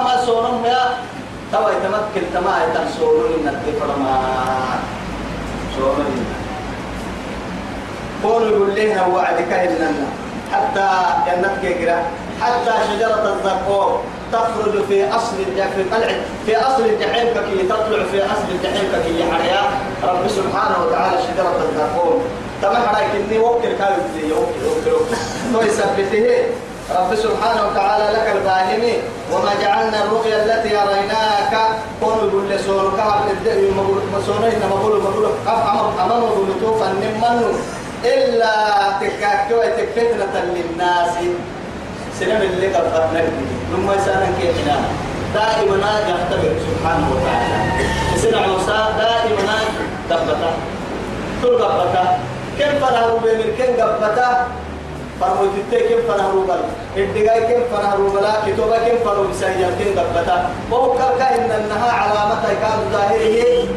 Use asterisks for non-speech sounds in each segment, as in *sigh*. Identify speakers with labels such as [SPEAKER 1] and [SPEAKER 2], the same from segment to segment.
[SPEAKER 1] ما سونم يا؟ توا يتمكن تما يتنسونون إن الدفرما سونون كون يقول لنا وعدك إننا حتى جنتك يقرأ حتى شجرة الزقوم تخرج في أصل في طلع في أصل الجحيم كي تطلع في أصل الجحيم كي حريا رب سبحانه وتعالى شجرة الزقوم تما حراك إني وكل وكل وكل *laughs* تو يثبته رب سبحانه وتعالى لك الباهمي وما جعلنا الرؤيا التي أريناك. قول يقول لسورك مسورين مقول مقول أمام بلوتوف النمن إلا تكاكوا فتنة للناس. سنم اللي فتنا ثم يسألن كيفنا دائما يختبر سبحانه وتعالى. سنع موسى دائما دبتا كل قبتا كم فرهروا بمن كم قبتا فرموا تتي كم فرهروا بل؟ الدقاء كم فرهروا بلا كتوبة كم فرهروا بسيئة كم قبتا. وهو كالكا إن النها علامة كان ظاهره.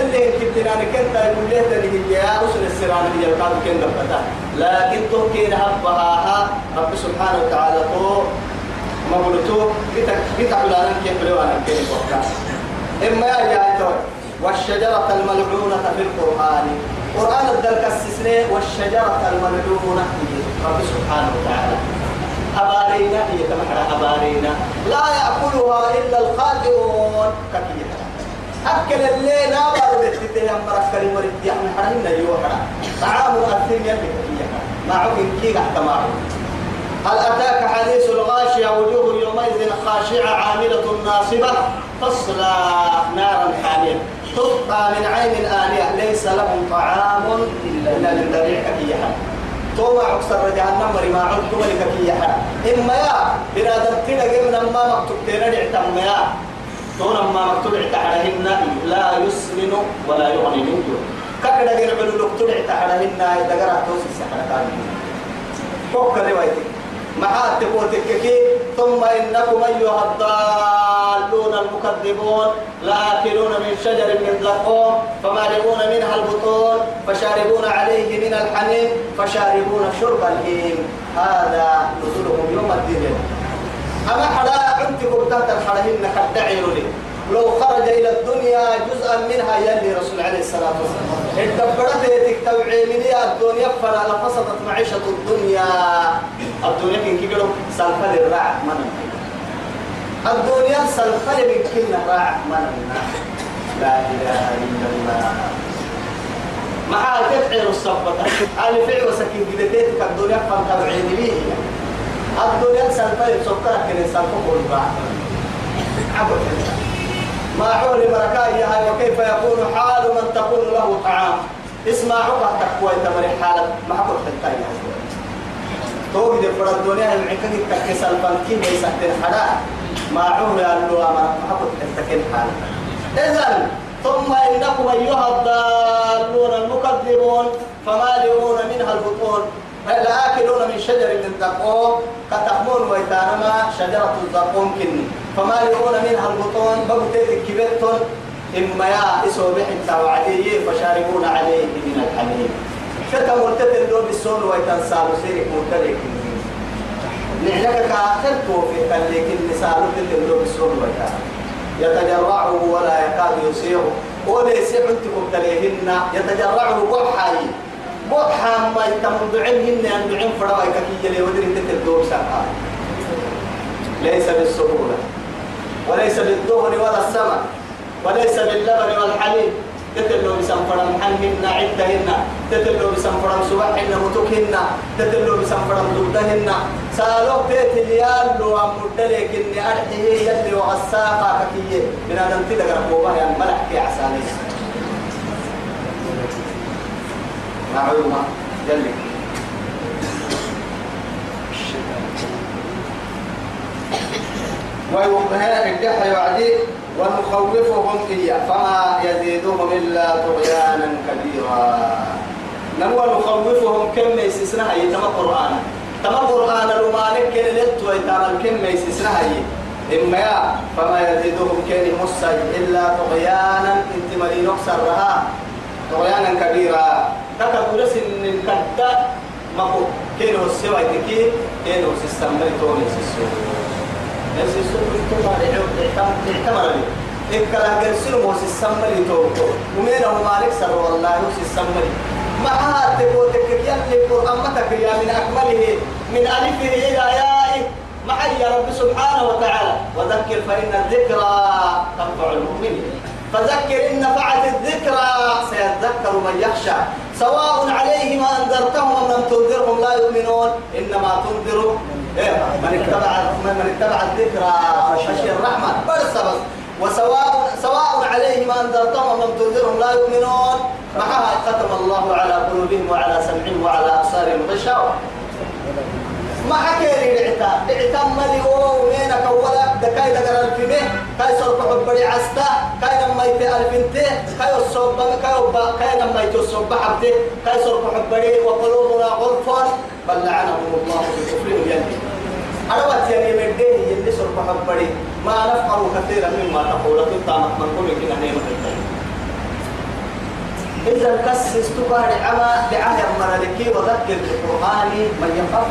[SPEAKER 1] اللي كنت أنا كنت أقول له تري يا رسل السلام اللي يقال كن قبتا. لكن تو كين هبها رب سبحانه وتعالى تو ما قلتو كتا كتا بلانا كيف بلوانا كين قبتا إما يا تو والشجرة الملعونة في القرآن. قرآن الدرك السسنة والشجرة الملعونة. رب سبحانه وتعالى. أبارينا هي كما أبارينا. لا يأكلها إلا الخادعون. كثيرا أكل الليل أبار بيتي هم بركة المريد يعني حرمنا يوحنا طعام أثيم يلي ما عقل كي احتمال هل أتاك حديث الغاشية؟ وجوه يومئذ خاشعة عاملة ناصبة. تصلى نارا حامية. تسقى من عين آنية ليس لهم طعام إلا من ذريع كيها توما أكثر جهنم مريما عد ملك كيها إما يا بنادم تلقى من ما مكتوب تنادي يا. تون ما مكتوب عليهن لا يسمن ولا يغني من جوع ككدا غير بلو مكتوب عليهن دغرا توسي سحر كان فوق روايتك ما تقولتك ثم إنكم أيها الضالون المكذبون لاكلون من شجر من زقوم فمالئون منها البطون فشاربون عليه من الحميم فشاربون شرب الهيم. هذا نزلهم يوم الدين. أما حدا عندكم تحت الحرهن كالدعير لي. لو خرج إلى الدنيا جزءا منها يلي رسول عليه الصلاة والسلام. الدبرت تكتوعي من الدنيا فلا لفسدت معيشة الدنيا. الدنيا كن كيلو سلفل الرع من الدنيا سلفل من كل راع لا إله إلا الله. مع تفعل الصبة على فعل وسكين جدتك الدنيا فانتوعي لي. الدنيا سلفة سكرك كن سلفة كل بعض. عبد ما حول بركايها وكيف يكون حال من تكون له طعام. اسمع عقب تقوى تمر حالة ما حكوا حتى توقي دي فرد الدنيا يمعكك تكسل فانكين يسحتين حدا ما يا اللواء ما حكوا حتى حالة إذن ثم إنكم أيها الضالون المكذبون فمالئون منها البطون. لآكلون من شجر من زقوم كتحمون ويتانما شجرة الزقوم كني. فمالئون منها البطون بغتيت كبرتون إما يا إسو بحن وعديه فشاربون عليه من الحميم كتا مرتد لو بالسون ويتنسال سيرك مرتدك نعنك كآخر توفي لكن نسالو تلو بالسون ويتان يتجرعه ولا يكاد يسيره وليس عندكم تليهن. يتجرعه وحي بوحا ما يتمن دعين أن دعين فروا يككي لي ودري تتدور ساقا. ليس بالسهولة. وليس بالدهن ولا السمك وليس باللبن والحليب. تتلو بسنفرم حنهن عدهن. تتلو بسنفرم سبحهن متكهن تتلو بسنفرم دبدهن. سالوك تيت اليال لو أمدلك إني أرحيه يلي وغساقا ككية. من هذا انتدق ربوبه يعني ملح في عسالي معلومة جلك ويوقها الدحى يعدي ونخوفهم إياه فما يزيدهم إلا طغيانا كبيرا. نمو نخوفهم كم يسسنا هي تما قرآن. تما قرآن الرومانك كن لت ويتعمل كم يسسنا هي إما يا فما يزيدهم كن مسي إلا طغيانا. إنت نكسر رها طغيانا كبيرا. تكتب سن كدا مكو كينو السوى تكي كينو سيستمر توني إكلا قرسل موسى السمري توقو ومين هو مالك والله موسى السمري معها تقول يلي قرآمتك يا من أكمله من ألفه إلى يائه معي يا سبحانه وتعالى وذكر فإن الذكرى تنفع المؤمنين فذكر إن نفعت الذكرى سيذكر من يخشى سواء عليهم أنذرتهم أم لم تنذرهم لا يؤمنون إنما تنذر من اتبع من اتبع الذكرى خشي الرحمة. بس بس. وسواء سواء عليهم أنذرتهم أم لم تنذرهم لا يؤمنون. معها ختم الله على قلوبهم وعلى سمعهم وعلى أبصارهم غشاوة. ما حكيري لعتا. لعتا ملي أو وينك ولا دكاي دكار الفيمه كاي حب بدي عستا. كاي لما يت الفنته كاي الصوب كاي وبا كاي لما يت الصوب حبته كاي حب بدي وقلوبنا غلف بل لعنهم الله بكفرهم يعني أروت يعني من ده يلي حب بدي ما نفعل كثيرا مما تقول تطامك من كل كنا نعمة إذا كسس تباري عما بعهد مرلكي وذكر بالقرآن من يخاف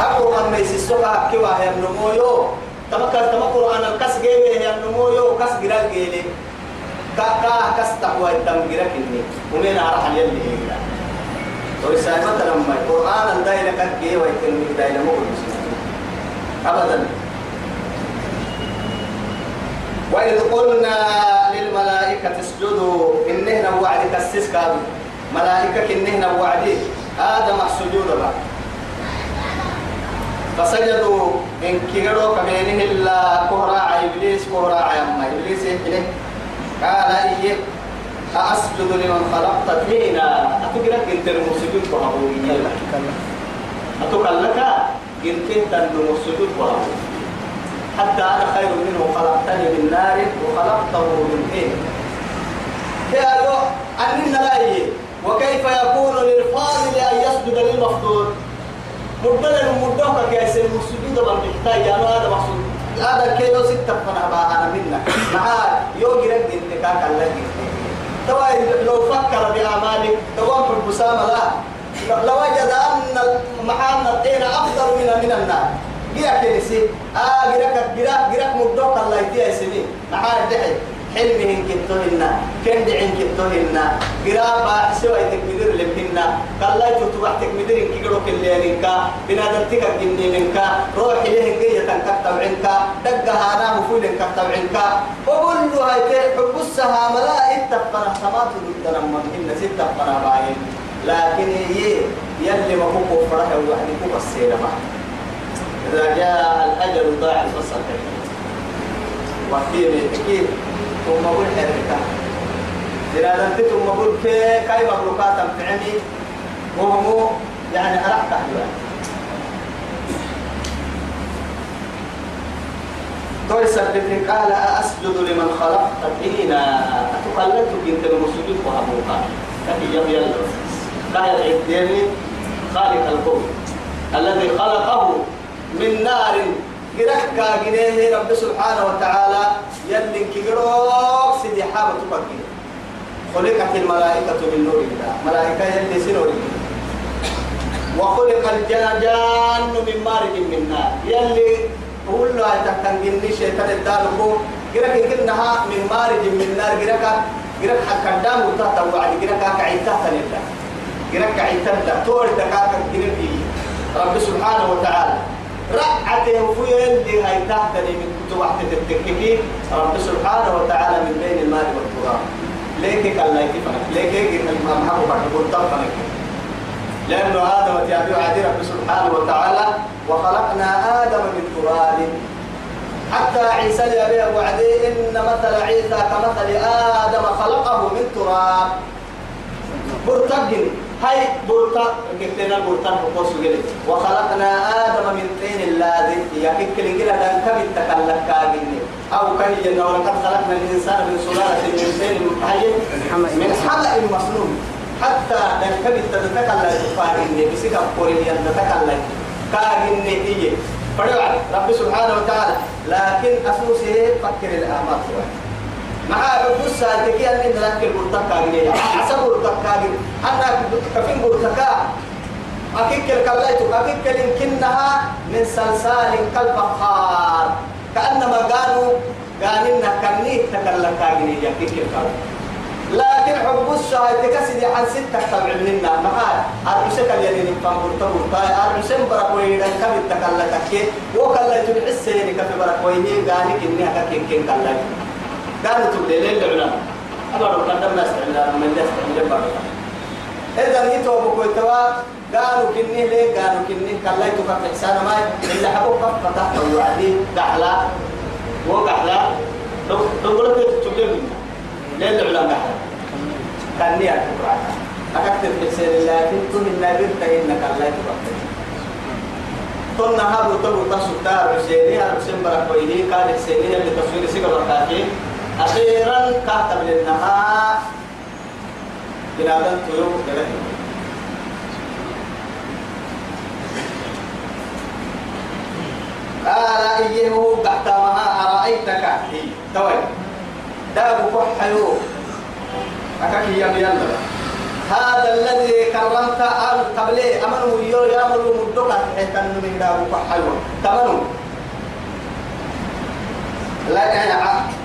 [SPEAKER 1] وعيد أقول أما يسسوها كوا هي النمويو تمكر تما قرآن الكس جيبه هي النمويو كس جرال جيلي كا كا كس تقوى الدم جرال كني ومين أروح يلي هيدا ورسالة مثلا ما القرآن الدايلة كان جيه ويتم الدايلة مو أبدا وإذ قلنا للملائكة اسجدوا إنهنا وعدك السسكاب ملائكة إنهنا وعدي آدم السجود بعد فسجدوا إن كيرو كبينه إلا كهراء إبليس كهراء أما إبليس إحنا قال إيه؟ أسجد لمن خلقت فينا. أتقرأ كنت المسجد وهو أتقلك كنت المسجد وهو. حتى أنا خير منه خلقتني من نار وخلقته من طين قالوا أننا لا وكيف يكون للفاضل أن يسجد للمفضول مدل المدوك كيس المسجود من بحتاج أنا هذا مقصود. هذا كيلو ستة فنا أنا منا مع يوجي رد انتكاك الله توا لو فكر بأعمالك دوام في البسامة لا. لوجد أن محامنا الطين أفضل من من النار. جرا كنسي آه جرا جرا جرا مدوك الله يتيا سني نحار دحي. حلمهن كتوهن كن دعين كتوهن جرا با سوى تكمدر لمهن كلا يتوتو تكمدر إنك جرو كليانك بنادرتك جنينك روح إليه جي تنكت تبعنك دق هذا مفول إنك تبعنك وقول له هاي حب السها ملا اتفقنا سمات ضدنا من ستة فنا باين. لكن هي يلي ما هو فرح وحدي هو السينما إذا جاء الأجل ضاع الفصل. وفي أكيد ثم قل حركة إذا لم ثم قل كي كي مبروكات فعمي وهم يعني أرحت أحيوان تويس بن قال أسجد لمن خلقت فينا أتقلت بنت المسجد وهبوكا كفي يم يلا لا يدعي خالق الكون. الذي خلقه من نار جرك جنيه رب سبحانه وتعالى يلي كجروك سيدي حابة تفكر خلقت الملائكة من نور الله. ملائكة يلي سنور وخلق الجان من مارج من نار. يلي قول له تكن جني شيطان الدالكو. جرك كنها من مارج من نار. جرك جرك حكدام وتحت وعد جرك كعيتها تلتا جرك عيتها تور دكاك جرك رب سبحانه وتعالى. رعته وفي اللي هاي تحت من كتب واحدة التككي رب سبحانه وتعالى من بين المال والتراب. ليك قال لا يكفنك؟ ليك يجي الإمام حقه بعد يقول طرفنك؟ لأنه آدم تابع عدي رب سبحانه وتعالى. وخلقنا آدم من تراب. حتى عيسى يبيع وعدي إن مثل عيسى كمثل آدم خلقه من تراب. برتقن هاي بورتا كتنا بورتا بقوس جلي وخلقنا آدم من طين الذي يكيد كل جل دان كم تكلك كاجني. أو كي جنا ولقد خلقنا الإنسان من سلالة من طين من حلق مسنون. حتى دان كم تتكلك تفارني بسيك أقولي أن تتكلك كاجني هي. فدعا رب سبحانه وتعالى. لكن أسوسه فكر الأعمال. مع بس تكي أن نلك البرتكا جنيه حسب البرتكا جنيه أنا كفين برتكا أكيد الكلايت أكيد يمكنها من سلسال كالفخار كأنما قالوا تكلم كاجني يكيك الكلام لكن حب الشهاية تكسد عن ستة تبع منا. معاي أرسك اللي نفهم برتبور طاي أرسم بركوين كم تكلم كي وكلا حسين كفي بركوين قاني كني هكاك كين كلا قالوا تبدي ليل العلماء أبغى قدم نستعمل من نستعمل بركة إذا نيتوا بكويتوا قالوا كني ليه؟ قالوا كني. كلا يتوقف إحسان ما اللي حبوا كف فتح وعدي دحلا. وقحلا. تقول لك تبدي منا ليل العلماء كان لي أكبر أكتب في سير لكن تم النبي إنك الله تبقى قلنا هذا تبو تسوتار سيني هذا سمبر كويه كان اللي تصوير سيجا بكاكي أخيرا كاتب للنها بنادم تيو كده قال إيه قحتمها أرأيتك؟ هي توي. داب كحيو أكاك يا بيانا هذا الذي كرمت أن قبلي أمنوا يو يامروا مدوكا حتى من داب كحيو تمنوا لا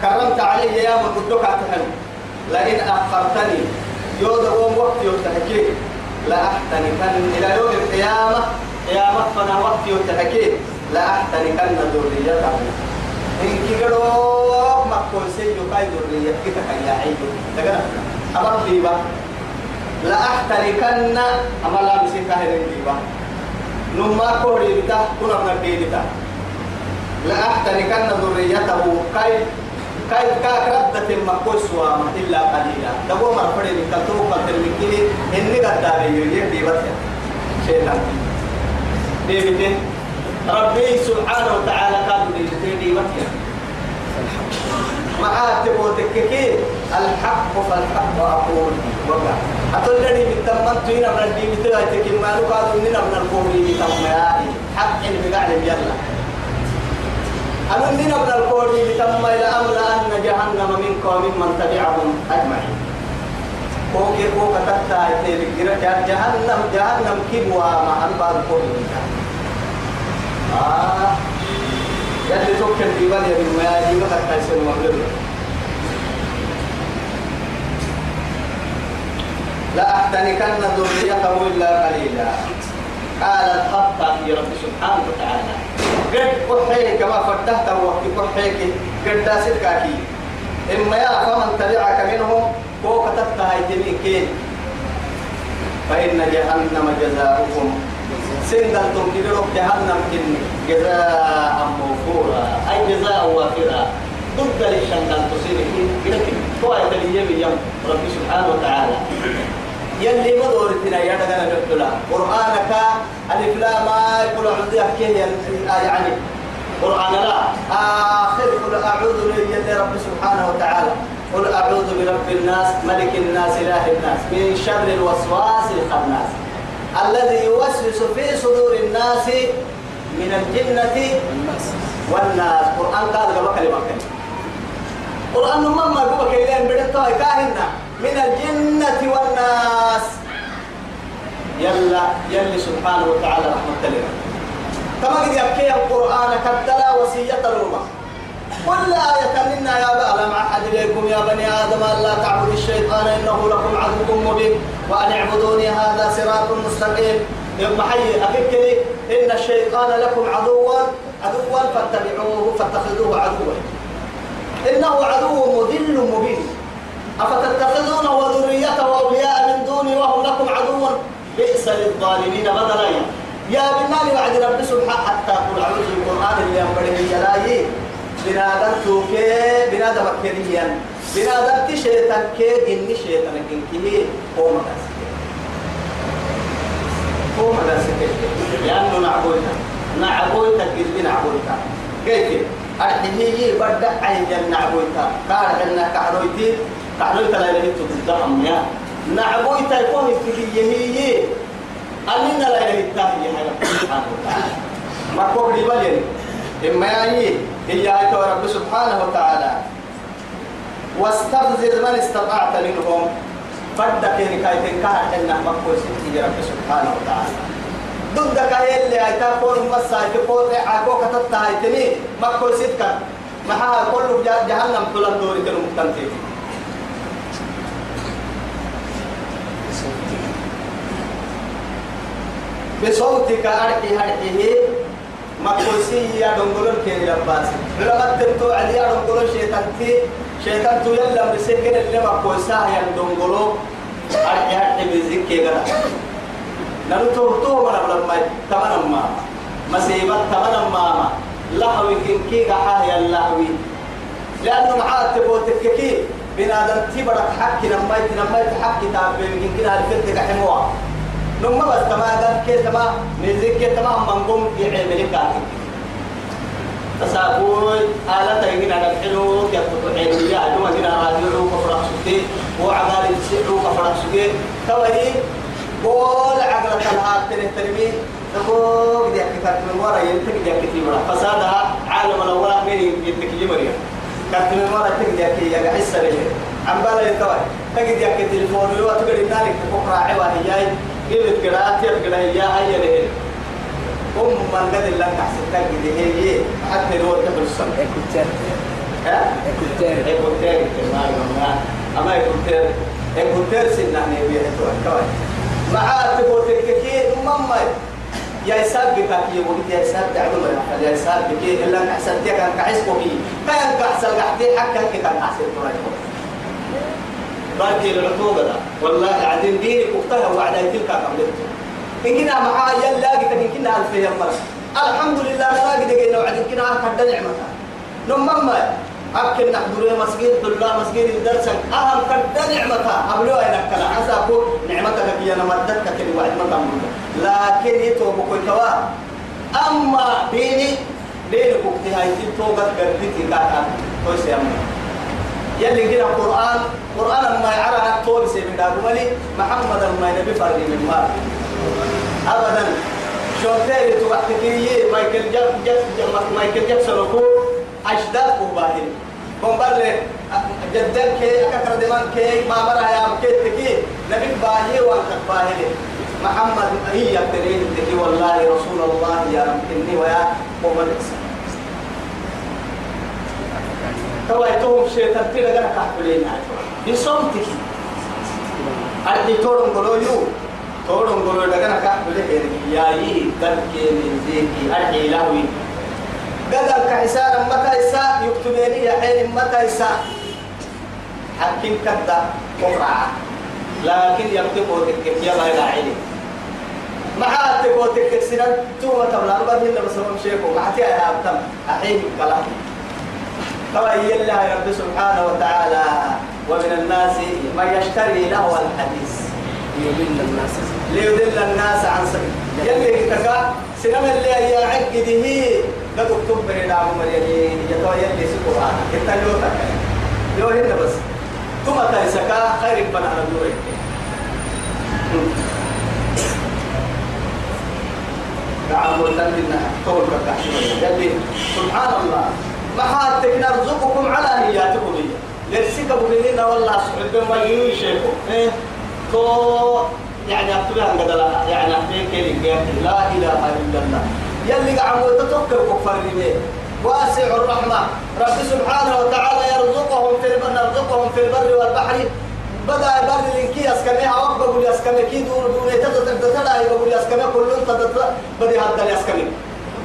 [SPEAKER 1] كرمت علي يا مدوكا تحل لئن أخرتني يود قوم وقت يتحكي لا أحتنكن إلى يوم القيامة. قيامة فنا وقت يتحكي لا أحتنكن ذريته إن كيرو كل شيء يقاي ذرية. كده كيا عيدو تقول أمر ديبا لا أحتركن أما لا مسيك هذين ديبا نما كوري بتا كنا من ديبتا لا أحتركن ذريته. كاي كاي كاك ردة مكوس وما إلا قليلا. دبو مرفري بكتو قتل مكيني إني قداري يجي ديبتا شيطان ديبتين ربي سبحانه وتعالى قال ديبتين ديبتا معاه تبوتككي الحق فالحق أقول. وقع. أتولني بالتمت هنا من الدين ما نقاد مننا من القوم بتم يعني حق بقعد يلا. أنا من القوم بتم إلى أمر أن جهنم منك وممن تبعهم أجمعين. كوكي كوكا تتا جهنم جهنم كبوا مع أنبار القوم آه. يلي توكل في بني من يجي حتى يصير مغلوب لا أحتنكن ذريته إلا قليلا. قال الخط في رب سبحانه وتعالى. قد كحيك كما فتحت وقت كحيك قد داسد كاكي إما يا فمن تبعك منهم فوق تفتح يتميكين فإن جهنم جزاؤكم سندلتم كده جهنم كن جزاء موفورا. أي جزاء وافرا. ضد للشنقل تصير كده كده هو يتلي يوم رب سبحانه وتعالى. يلي ما دورتنا يا دغنا نقول قرآنك ألف لا ما يقول أحكي يعني قرآن لا. آخر قل أعوذ بالله رب سبحانه وتعالى. قل أعوذ برب الناس ملك الناس إله الناس. من شر الوسواس الخناس. الذي يوسوس في صدور الناس من الجنة والناس. قرآن قال قبل كلمة قرآن مما قبل كلمة بدأت من الجنة والناس. يلا يلي سبحانه وتعالى رحمة الله. كما قد يبكي القرآن كبتلا وصية الأمة. كل آية منا يا بألم أحد إليكم يا بني آدم ألا تعبدوا الشيطان إنه لكم عدو مبين وأن اعبدوني هذا صراط مستقيم. يوم حي أفكري إن الشيطان لكم عدوا عدوا فاتبعوه فاتخذوه عدوا. إنه عدو مذل مبين. أفتتخذونه وذريته أولياء من دوني وهم لكم عدو؟ بئس للظالمين بدلا يا بالله وعد رب سبحانه حتى قل أعوذ بالقرآن اللي أمبره يلاي أكيريا بنادم تشيطان كي جني شيطان كي هو مكاس هو مكاس لأنه نعبويتا نعبويتا كذب نعبويتا كيف؟ أرحيه بدأ عين جن نعبويتا قال حنا كعرويتي كعرويتا لا يلي تتزهم يا. نعبويتا يكون في يميني. أننا لا يلي التاهي سبحانه وتعالى. ما كوب لي إما يعني هي آية رب سبحانه وتعالى. واستفزز من استطعت منهم. فدك إن كايتين إنه مقبول ستي رب سبحانه وتعالى. ضد كاي اللي آية؟ كون مسا تقول عاكو كتبت هايتني مقبول ستك معها كل جهنم طلب دوري كانوا مقتنتين بصوتك أرحي هرحيه مكوسي يا دنقلون كي لباسي. علماء تنتو علي يا دنقلون شيطان تي شيطان تو يلا مسكين اللي مكوسا يا دنقلون أرحي هرحي بزيك كي غدا نلو تو تو مرا بلا ماي تمنا ما. مسيبة تمنا ما لهوي كن كي غحاه يا لهوي لأنه معاه تبوتك كي. بنادم تبرك حكي لما حكي تعبي يمكن كده الفتك حموها. نما بس تما قد كي تما نزيك كي تما منقوم في عمل كاتب تسابوي آلة تيجين على الحلو يقول عمل يا دوما هنا راديو كفرق سكتي وعمال يسيرو كفرق سكتي توهي قول عقل الهات تنه ترمي تقول دي كتاب من ورا ينتك دي كتير فسادها عالم الأول من ينتك جمريا كتاب من ورا تك دي كي يا حس ليه عم بالا يتوه تجد يا تليفون لو تقول النار بكرة عواني جاي. قلت قراءات يقرأ يا هيا له أم من قد الله تحسن تجد هي حتى لو تقول السنة
[SPEAKER 2] إكوتير
[SPEAKER 1] ها؟
[SPEAKER 2] إكوتير
[SPEAKER 1] إكوتير ما يقولنا أما إكوتير إكوتير سنة نبيه توه مع تقول تككي ماما. يا يساب بك يا ولد يا يساب ما يا يساب بك إلا نحسن تيك أن كعس كوبي كان كحسن قحتي حكا كان كحسن تراجع باقي العطوبة ده. والله عدين دينك وقتها وعد تلك قبلته إن كنا معاه يلا قد إن كنا ألف يمر الحمد لله لا قد قلنا وعد كنا قد نعمتها. نمما أكل نحضر مسجد الله مسجد الدرس أهم قد نعمتها. أبلو أين كلا. عساكو نعمتك هي أنا مدتك كل وعد ما لكن يتوبك كوا أما ديني دينك وقتها يتوبك قدتي كاتا كويس يا أمي. يلي كده القرآن قرآن ما يعرى الطول سيبن دابو ملي محمد ما ينبي فرق من مال. أبدا. شوفيري توقتي مايكل جاك جاك مايكل جاكسون وكو أجداد كوباهن بمبر جدك كي أكثر دمان كي ما مرة يا مكيت كي نبي باهي وانك باهي محمد هي يبتلين تكي والله رسول الله يا إني ويا قوم الإسلام تويتهم شيطان تيرا غنا كحبلين بصوتك أرضي تورن قولوا يو. تورن قولوا لغنا كحبلين يا يي تبكي من ذيكي أرضي لهوي. قدر كحسان متى يسا يكتبيني يا حين متى يسا حكيم كدا قرعة لكن يبتقوا تكك يلا إلى عيني مع تكو تكك سنة توما تبلا هنا بس هم شيكو. مع تيا يا أبتم أحيي كلام طبعا الله رب سبحانه وتعالى. ومن الناس من يشتري له الحديث.
[SPEAKER 2] يضل الناس.
[SPEAKER 1] ليضل الناس عن سبيل. يلي كذا سنما اللي يا عقده قد اكتب بين عمر يلي يتوى يلي سكوها انت لو تكا لو هنا بس. ثم تنسكا خير بنا على دورك نعم ولدنا طول يلي سبحان الله. ما حاتك نرزقكم على نياتكم لرسك بغيرنا والله سبحانه ما يشيكم إيه. تو يعني أكتبها قدلا يعني أحبيك لا إله إلا الله. يلي قاعد تتوكل كفر ليه واسع الرحمة. رب سبحانه وتعالى يرزقهم في البر نرزقهم في البر والبحر. بدأ بر لنكي اسكمي أو بقول اسكمي كي دور دور تتتدا بقول اسكمي كلهم تتت بدي هذا الاسكمي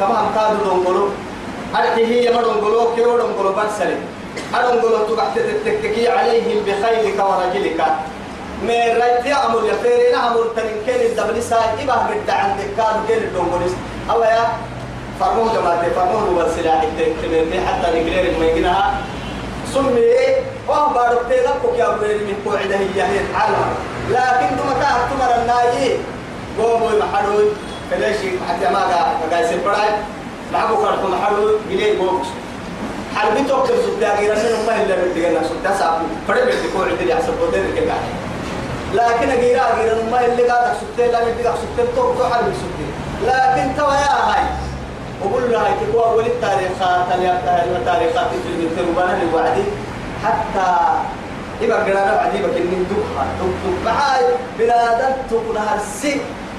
[SPEAKER 1] تمام كادوا دونغولو. أرحي هي ما دونغولو كيو دونغولو بنسلي أدونغولو تبعت تتككي عليهم بخيلك ورجلك. من رأيت أمر يفيرين أمر تنكين الدبلس هاي إبا قد عندك كادوا كيني دونغوليس. أو يا فرموه جماعة فرموه بالسلاح التكتمين حتى نقلير ما يجينها سمي وهم بارك تيغبك يا أبوين من قوعده هي هي العالم. لكن دم كاه تمر الناجي. قوموا محلوي فليش حتى ما قا قا سبراي معكو فرحوا محلوي قليل بوكس. حربي توكل سبتا غير أنه ما إلا بدينا سبتا سابو فرد بديكو عدل يحسب بودين كذا لكن غير غير ما إلا قاعد سبتا لا بديك سبتا تو تو حربي سبتا لكن توا يا هاي. وقول لها تقوى أول التاريخات التاريخات في المتروبان الوعدي حتى إبا قرانا وعدي بكن من دبها دب دب معاي بلادن تقنها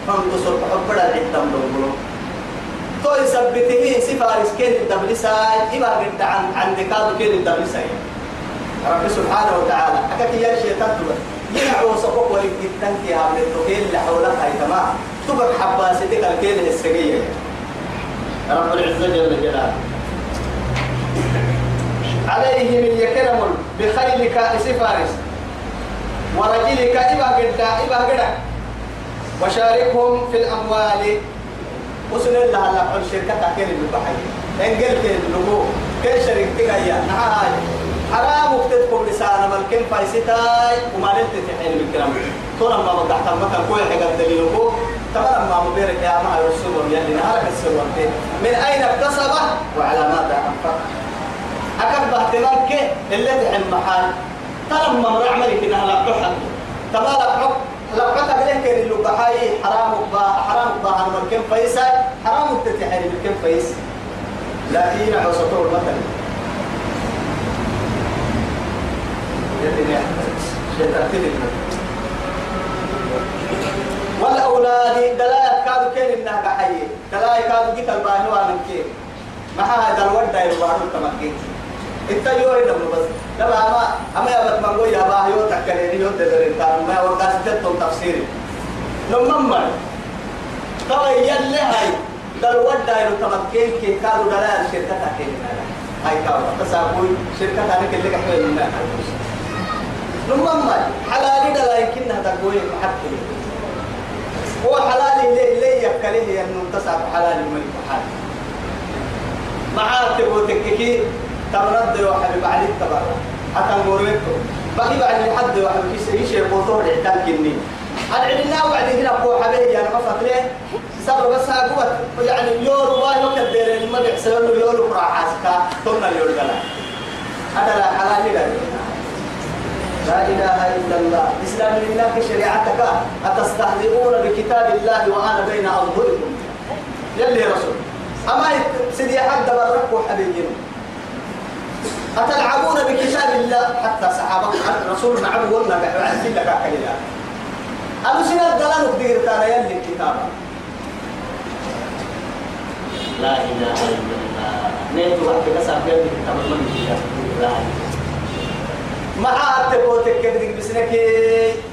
[SPEAKER 1] السي فانتصر بحب العدة من تو يثبته سفارس كين الدبلساي إما قلت عن عن دكادو كين الدبلساي سبحانه وتعالى أكاك يا شيء تطلب ينعو سقوق ولك التنكي هم التوكيل اللي حولك هاي تمام تبقى حباستك الكيل السجية رب العزة جل جلاله عليهم يكرم بخيلك سفارس ورجلك إبا قد إبا قد وشاركهم في الأموال. وسن الله على كل شركة تكين بالبحر إنجل كين لغو كل شركة تجايا نهاي حرام وقتكم لسانا ملكين فايستاي. وما نلت تحين بالكلام تورا ما بدك تمك كل حاجة دليلكو تمام ما مبارك يا ما الرسول يلي نهارك السر من أين اكتسبه؟ وعلى ماذا أنفق أكبر باهتمامك اللي تحن محل ترى مرة عملك إنها لا تحن تمالك حق لو حتى قلت كان اللي بحاي حرام با حرام با عن مكان فيسا حرام تتحري مكان فيس لكن عصطور مثلا والأولاد دلاء كادوا كين إنها بحي دلاء كادوا جيت الباهي وأنا كين. ما هذا الورد يروارو تمكين التيوري دم بس. لما أما أما يا بس مانغو يا باه يو تكلني يو تدرين كان ما هو قاس تتو تفسير لما مر ترى يلي هاي. دل ودا يلو تمكين كي كانوا دلال شركة تكين هاي كاو تسابوي شركة أنا كل اللي كحول لنا لما مر حلالي دلا يمكن هذا قوي محكي هو حلالي اللي اللي يكله إنه تساب حلالي الملك حلال معاه تبو تككي تمرد وحبيب علي تبارك حتى نوريكو بقي بعد حد واحد كيس إيش يقولوا العتال كني العلنا وعد هنا ابو حبيبي أنا ما سبب بس قوت يعني يورو ما يكدر ما بيحسب له يورو براحتك ثم اليورو قال هذا لا حلال لا لا إله إلا الله. إسلام لله شريعتك أتستهزئون بكتاب الله وأنا بين اظهركم يلي رسول. أما سيدي حد برك وحبيبي أتلعبون بكتاب الله؟ حتى صحابة الرسول نعم قلنا بعد لك كلمة أبو سنة دلالك دير تانا يلي الكتاب. لا إله إلا الله. نيتو وقت كسر يلي كتاب المنزل لا ما عاد تبوتك كذلك بسنك؟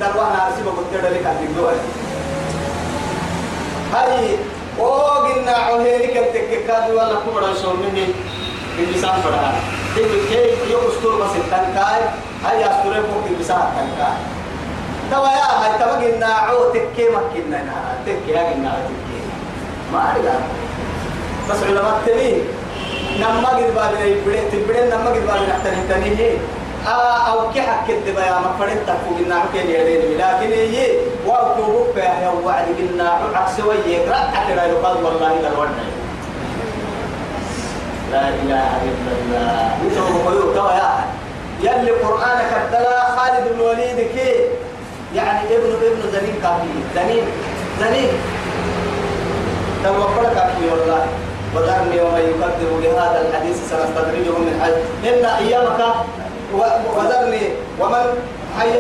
[SPEAKER 1] دلوانا أرسيبا قلت لك أنك دوالي هاي وقلنا عهيرك التككاد ولا كبرا شو مني؟ اللسان فرها تقول كي يوم استور بس التنكاي. هاي استور فوق اللسان التنكاي. توا يا هاي تبقى الناعو تكي مكنا تكي هاي الناعو تكي ما أرجع بس علماء تبين نما قد بالنا يبدأ تبدأ نما قد بالنا نحتاج تانيه أو كي حكيت بيا؟ ما فرنت تكو الناعو كي يدين لكن هي وأكتبوا بها وعد الناعو عكس ويك رأت كده يقال والله إذا الورد لا إله إلا الله. قيوب توا يا يلي قرآنك الدلا خالد بن الوليد كي. يعني ابن ابن زنين كافي. زنين زنين. تم وقل كافي والله. وذرني ومن يقدر لهذا الحديث سنستدرجهم من حيث إن أيامك وذرني ومن حي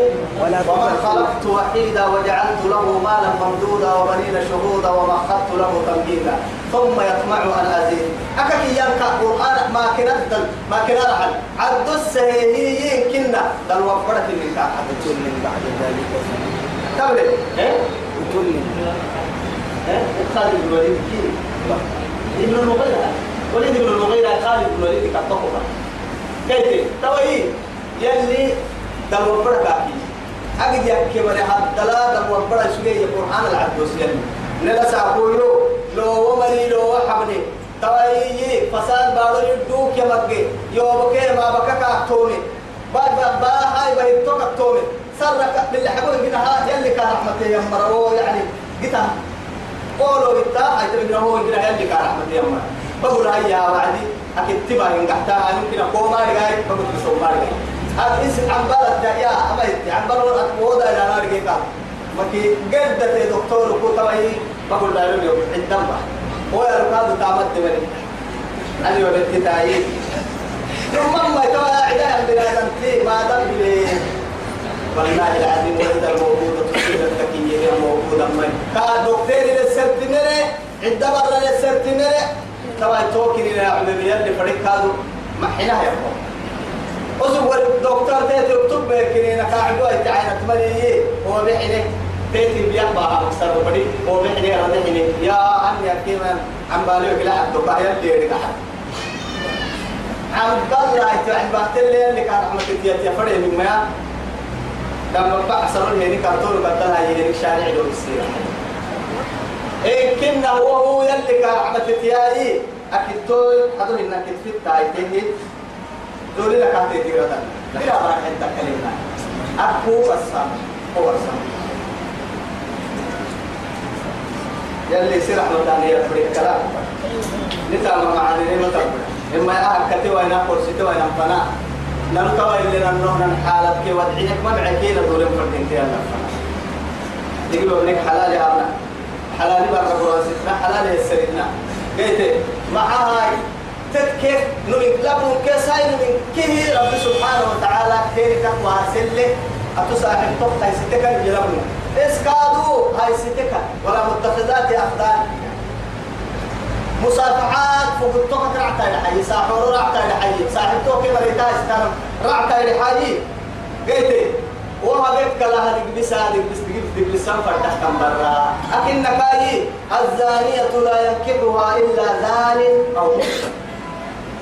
[SPEAKER 1] ومن خلقت وحيدا وجعلت له مالا ممدودا وبنين شهودا ومخضت له تمهيدا ثم يطمع ان ازيد اكاك ينكا قران ما كنت ما كنا رحل عد السهيهي كنا دل وفرت من كاحد
[SPEAKER 2] من بعد ذلك
[SPEAKER 1] تبلي إيه
[SPEAKER 2] وكل
[SPEAKER 1] إيه خالد بن الوليد كي ابن المغيرة. وليد بن المغيرة خالد بن الوليد كتبوها كيف؟ توي يلي وفرت كاكي أجد يحكي من حد لا دل وفرت شوية قرآن العدوس يلي. نلسا قولوا لو ومري لو وحبني. توي فساد بارو يدوك يا مكي. يوبك ما بكا كاكتوني بعد با هاي بهي توك تومي سرك باللي حقول كده ها يلي كان رحمتي يا مرو يعني قتا قولوا قتا هاي تبقى هو يلي كان رحمتي يا مرو بقول هاي يا وعدي أكيد تبا إن قحتها يمكن أقوم ما رجعي فقط بسوم ما رجعي هذا اسم عن بلد يا أما عن بلد أقوى إلى نار رجعي مكي قدت دكتور كتبه بقول له اليوم عندما هو يركض تعمد مني أنا ولدت تايي ثم ما توا عدا بلاد تي ما دم والله العظيم ولد الموجود تصير التكية موجودة ما كا دكتور للسرتنرة عندما برا للسرتنرة توا توكل إلى عمي اللي فريق كادو ما حنا يا أسوأ الدكتور ده يكتب بكرينا كعبوا يتعين تملي هو بحنه تيتي بيقبع أكثر وبدي هو بحني هذا حني يا عم يا كيمان عم بالي وكلا حد دكايا اللي يرجع عم بالله يتعين بحتل اللي كان عم تدي يفرق من ما لما بعصر هني كارتون بدلها يهني شارع دور السيرة. إيه كنا هو هو يلي كان عم تدي أكيد تقول هذول إنك تفيد تايتين دولي لك هاتي تيرا بلا براك حتى كلمنا. أكو السام هو السام يلي سير الله يا فريق كلام. نتعلم معاني لما تقول إما أهل كتي وين أقول ستي أفنا نلقى اللي نحن حالة كي ودعينك ما معكين دول فردين تي الله. يقولوا لك حلال يا أبنا حلال بقى قرآن حلال يسرنا قلت معها تذكر نمين لبن كساي نمين كه رب سبحانه وتعالى كير تقوى سلة. أتصاحب طب هاي ستك الجلبن إسكادو هاي ستك ولا متخذات أخدان. مصافحات فوق الطاقة رعتا لحي ساحور رعتا لحي صاحب توكي مريتا استنم رعتا لحي قيتي وها بيت كلا هذيك بس هذيك بس تجيب تجيب لسان فتح كم برا. أكن نكاي الزانية لا ينكبها إلا زان أو محسن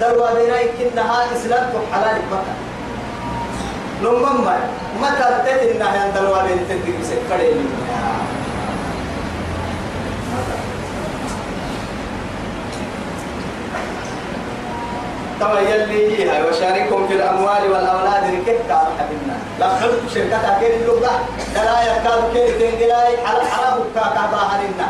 [SPEAKER 1] دروا بيناي كنها إسلام حلال مكة نمما متى تتنا هي دروا بين تدري سكري طبعا يلي هي وشاركهم في الأموال والأولاد ركبت حبيبنا. لا حب شركة كير اللغة؟ لا يكاد كير تنجلاي على حرام كاكا باهرنا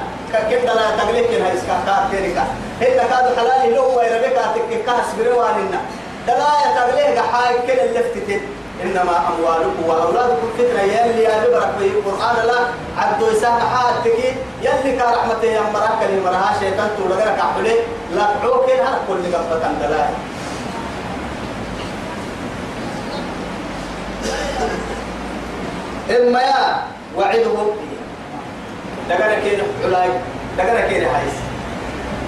[SPEAKER 1] كيف لا تغلق هاي اسكاكا كيركا هي كاد حلال لو ويربك تككاس برواننا لا يتغلق حاي كل اللفتت إنما أموالكم وأولادكم فتنة. يلي يا ببرك في القرآن لا عبد يسامح حالتك يلي كان رحمته يا مراك اللي مرها شيطان تقول لك احلي لا عوك هر كل قبه دلائل. إما يا وعدهم دقنا كين حلاي دقنا كين حيس.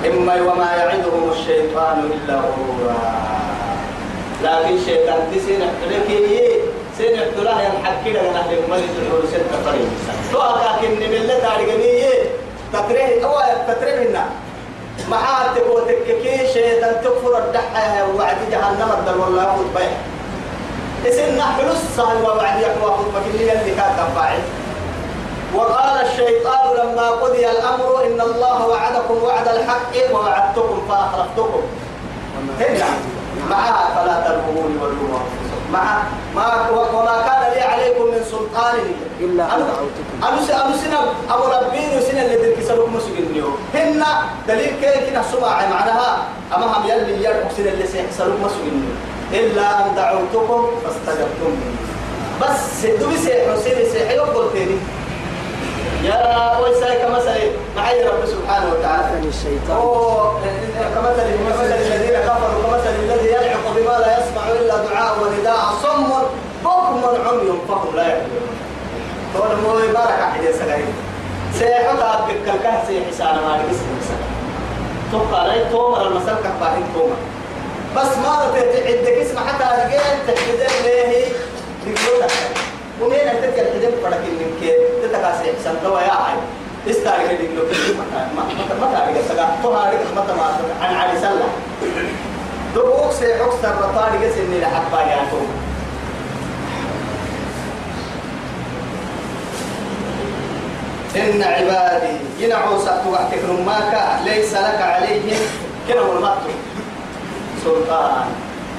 [SPEAKER 1] إما وما يعدهم الشيطان إلا غرورا. لكن الشيطان تسين حلكي سين حلاه ينحكي لنا أهل الملك الحول ستة قريب تو أكاكين نملة تارجمية تكره أو تكره لنا محات وتككي شيطان تكفر الدحة وعد جهنم الدل والله يأخذ بيه إسنا حلوس سهل وبعد يحوى خطبة اللي اللي كان تنفعل وقال الشيطان لما قضي الأمر إن الله وعدكم وعد الحق ووعدتكم فأخلفتكم. هنا. معها فلا تلوموني ولوموا مع ما وما كان لي عليكم من سلطان
[SPEAKER 2] إلا أن
[SPEAKER 1] دعوتكم. سنة أبو ربين وسنة اللي درك سلوك مسجنيو هن دليل كي كنا سمع معناها. أما هم يلي يرقص اللي سلوك مسجنيو إلا أن دعوتكم فاستجبتم بس دوبي سيح حسين سيح يقول تاني يا ويسا كمثل معي رب سبحانه وتعالى.
[SPEAKER 2] مثل الشيطان.
[SPEAKER 1] أوه كمثل كمثل الذين كفروا كمثل الذي يلعق بما لا يسمع إلا دعاء ونداء صم بكم عمي فهم لا يعقلون تقول مو يبارك أحد يسألين سيحطها بكالكه سيح سانا ما لقيس تبقى لا تومر المسال كفاهين تومر. بس ما عندك اسم حتى رجال تحدد ليه؟ دكتور ومين انت تحدد فرق من كي تتكاسي احسن دوا يا استاري كده دكتور ما ما ما تعرف تو هاري ما تما عن علي سلا دوك سي أكثر رطاري جس إني لحبا يا تو إن عبادي ينعو سأتوا وقتك رماك ليس لك عليهم كنا والمطلوب سلطان.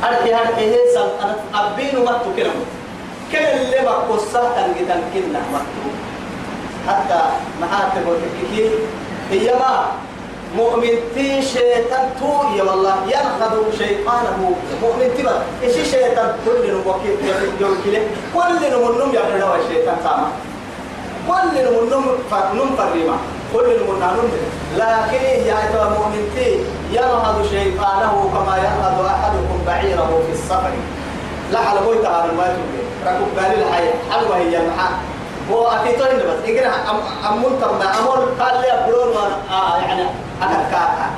[SPEAKER 1] أركي أركي هي سلطان؟ أبين وقت كلام كل اللي بقصة تنجدن كنا وقت حتى محاتب وتككي هي ما مؤمن تي شيطان تو. يا والله ينخذ شيطانه. مؤمن تبا إيش شيطان كل وكيل يقول كله كل نمنم يبرد الشيطان سامع كل نمنم نم فريما. كل نمنم لكن يا أيها المؤمن تي ينهض شيطانه كما ينهض أحدكم بعيره في السفر. لا حل بوي تعالى ما تقول ركوب قال الحياة. حلوة هي المحا هو أكيد إنه بس. إجرا أم أم منتظر أمور قال لي وأنا آه يعني أنا كاكا.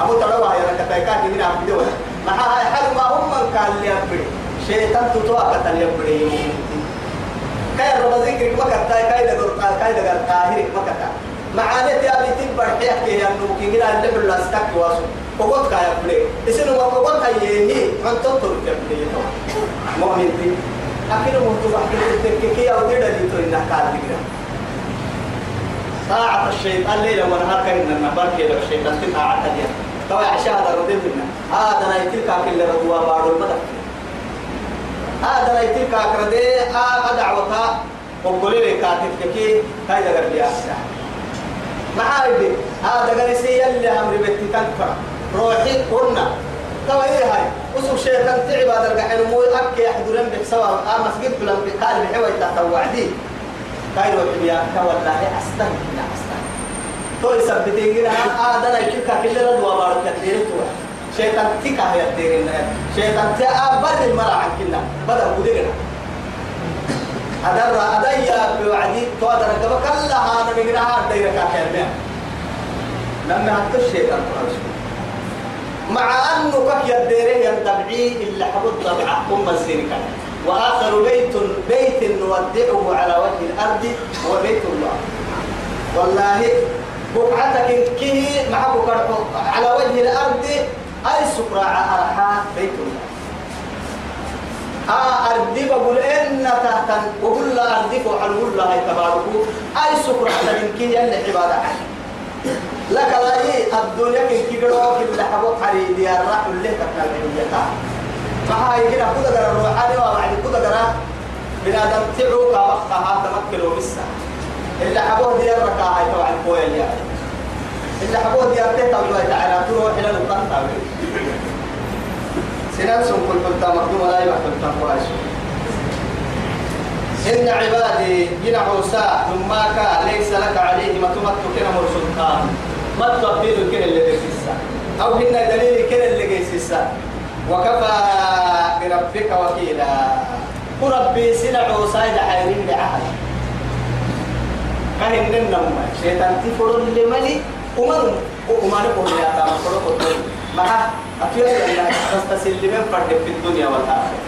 [SPEAKER 1] أبو تروى يا رك تايكا كذي نعم بدو ما هاي حل ما هم من قال لي أبري شيطان تطوع كتر يبري كاي رب ذكرك ما كتا كاي دغر كاي دغر طاهرك ما كتا. معاني تي أبي تبر حيك يا نو كيغلا اللي بلا استك واسو وقت كاي أبري إسنو وقت هاي هي عن تطر يبري مؤمن تي أكيد مهتم أكيد تككي أو تدا دي تو إنها قال دقيقة طاعة الشيطان ليلة ونهار كأن النبار كيلو الشيطان تطاعة اليوم طبعا عشاء هذا ردين منا هذا لا يتلك كل ردوا بارو المدى هذا لا يتلك أكردي هذا دعوتا وقولي لي كاتب كي هاي لي أسرع معايدي هذا قريسي اللي أمري بيتي تنفع روحي قلنا توا إيه هاي؟ وسوق شيطان تعب هذا القحين مو أكي يحضرن بحسوا آه مسجد بلان بقال بحوي تحت وعدي. كايرو حبيا كوالله أستن لا أستن تو يثبتين كده هذا لا يشوفك كل رد وبارك كثير تو. شيطان تيكا هي الديرين شيطان تا بدل مرة عن كنا بدل بدينا أدرى أديا بوعدي تو أدرى كما كلا هذا من هذا الديرة كامل لما هتو الشيطان ترى مع أنه كك يديره ينتبعي إلا حبط طبعا أم الزينكا وآخر بيت بيت نودعه على وجه الأرض هو بيت الله. والله بقعتك كه مع بقعته على وجه الأرض أي سكراع أرحى بيت الله. أردي بقول إن تحت وقول لا أردي فوحل وقول لا يتباركوا أي سكراع لكن كه يلي عبادة لك لا هي الدنيا كي كيقولوا كي لحبوا حريدي يا الرحم اللي تكنا الدنيا ما هاي كده كده قرأ الروحاني وبعد كده قرأ بنادم تعو كوقتها هذا تمكنوا بسا اللي حبوه دي الركعة هاي طبعا يعني اللي حبوه دي أبتها الله تعالى تروح إلى القنطة سنان سن كل كنت مخدوم لا يبقى كنت مخدوم إن عبادي جنا عوسى ثم كان ليس لك عليه ما تمت كنا مرسلتان. ما تطبيل كنا اللي بيسسا أو هنا دليل كنا اللي بيسسا وكفى بربك وكيلا. وربي سنع عوسى إذا حيرين بعهد. كهن النم شيطان تفر لملي أمر وأمر قول يا تام؟ قول قول ما أفيا يلا تستسلم فرد في الدنيا والآخرة.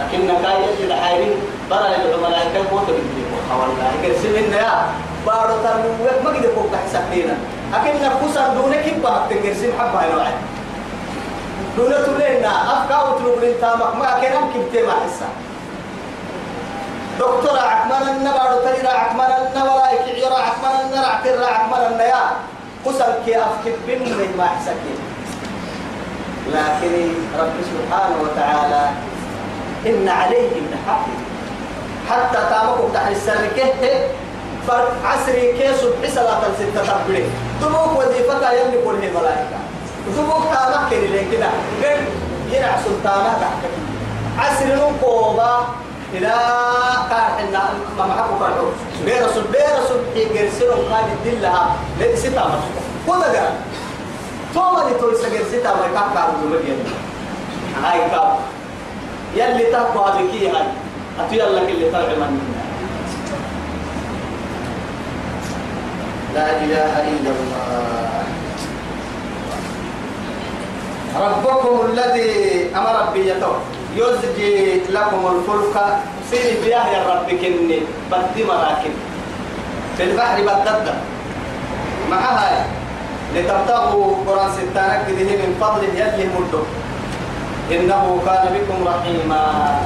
[SPEAKER 1] لكن نكاية إلى حيرين برا يدعو ملائكة قوت بالدين والله كرسي منا يا بارو تنوك ما قد فوق حسابنا لكن نفوسا دونك يبقى تنكرسي محبة نوعي دون تلينا أفكار وتلوب لنتامك ما كان كبتي ما حسا دكتور عكمل النبار تري عكمل النبار يكعير عكمل النبار عكر عكمل النيا قسم كي أفكر بمن ما حسكين لكن رب سبحانه وتعالى إن عليهم لحق. حتى تامكم تحت السر كه فرق عصري كي صبح صلاة ستة تبري دموك وظيفتها يملك كل ملائكة. دموك تامك كده قل ينع سلطانة تحت عصر نقوبة إلى كاحنا ما محكو فرحو بير رسول بير رسول يجرسلوا قال الدلها ليس ستة مرسول كل ده توما دي تقول سجل ستة ما يكاك كارو مدين هاي كاب يلي تقوى بكي هاي. أتويا لك اللي طلع من لا إله إلا الله. ربكم الذي أمر بيته يزجي لكم الفلك سيري بياه يا رب كني بدي مراكب. في البحر بدد معها لتبتغوا قرآن ستانك به من فضله يلي مده إنه كان بكم رحيما.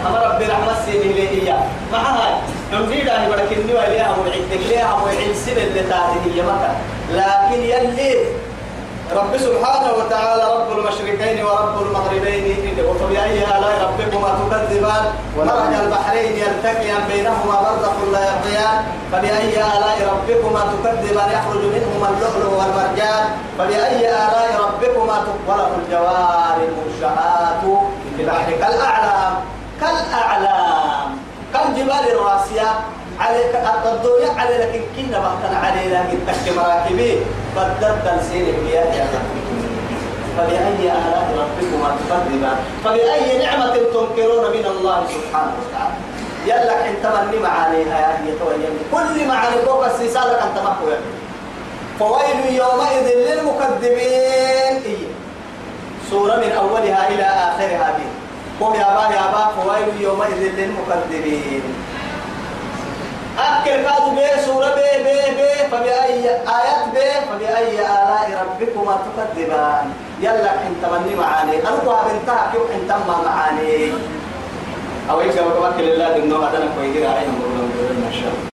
[SPEAKER 1] أما ربي رحمة سيني لي إياه معها. نمديد أهي بركني وإليها وعدك ليها وعد سنة اللي تاهي هي مكة. لكن يلي رب سبحانه وتعالى رب المشرقين ورب المغربين وفبأي آلاء ربكما تكذبان مرج البحرين يلتقيان بينهما برزخ لا يبغيان فبأي آلاء ربكما تكذبان يخرج منهما اللؤلؤ والمرجان فبأي آلاء ربكما وله الجوار المنشآت في البحر كالأعلام كالأعلام. كالجبال الراسية عليك الدنيا على لكن كنا بحثنا عليه لكن تحت مراكبي بدلت السين يا فبأي آلاء ربكما تكذبان فبأي نعمة تنكرون من الله سبحانه وتعالى؟ يلا انت مني معانيها يا هي كل معاني فوق السيسالة أنت مكوية فويل يومئذ للمكذبين. إيه. سورة من أولها إلى آخرها دي قم يا با يا با فويل يومئذ للمكذبين. أكل كادو بي سورة بي بي بي فبأي آيات بي فبأي آلاء ربكما تكذبان. يلا انت مني معاني. أرضها بنتها كيف انت ما معاني. أو يجب أن الله إنه هذا نكوي عليهم إن شاء الله.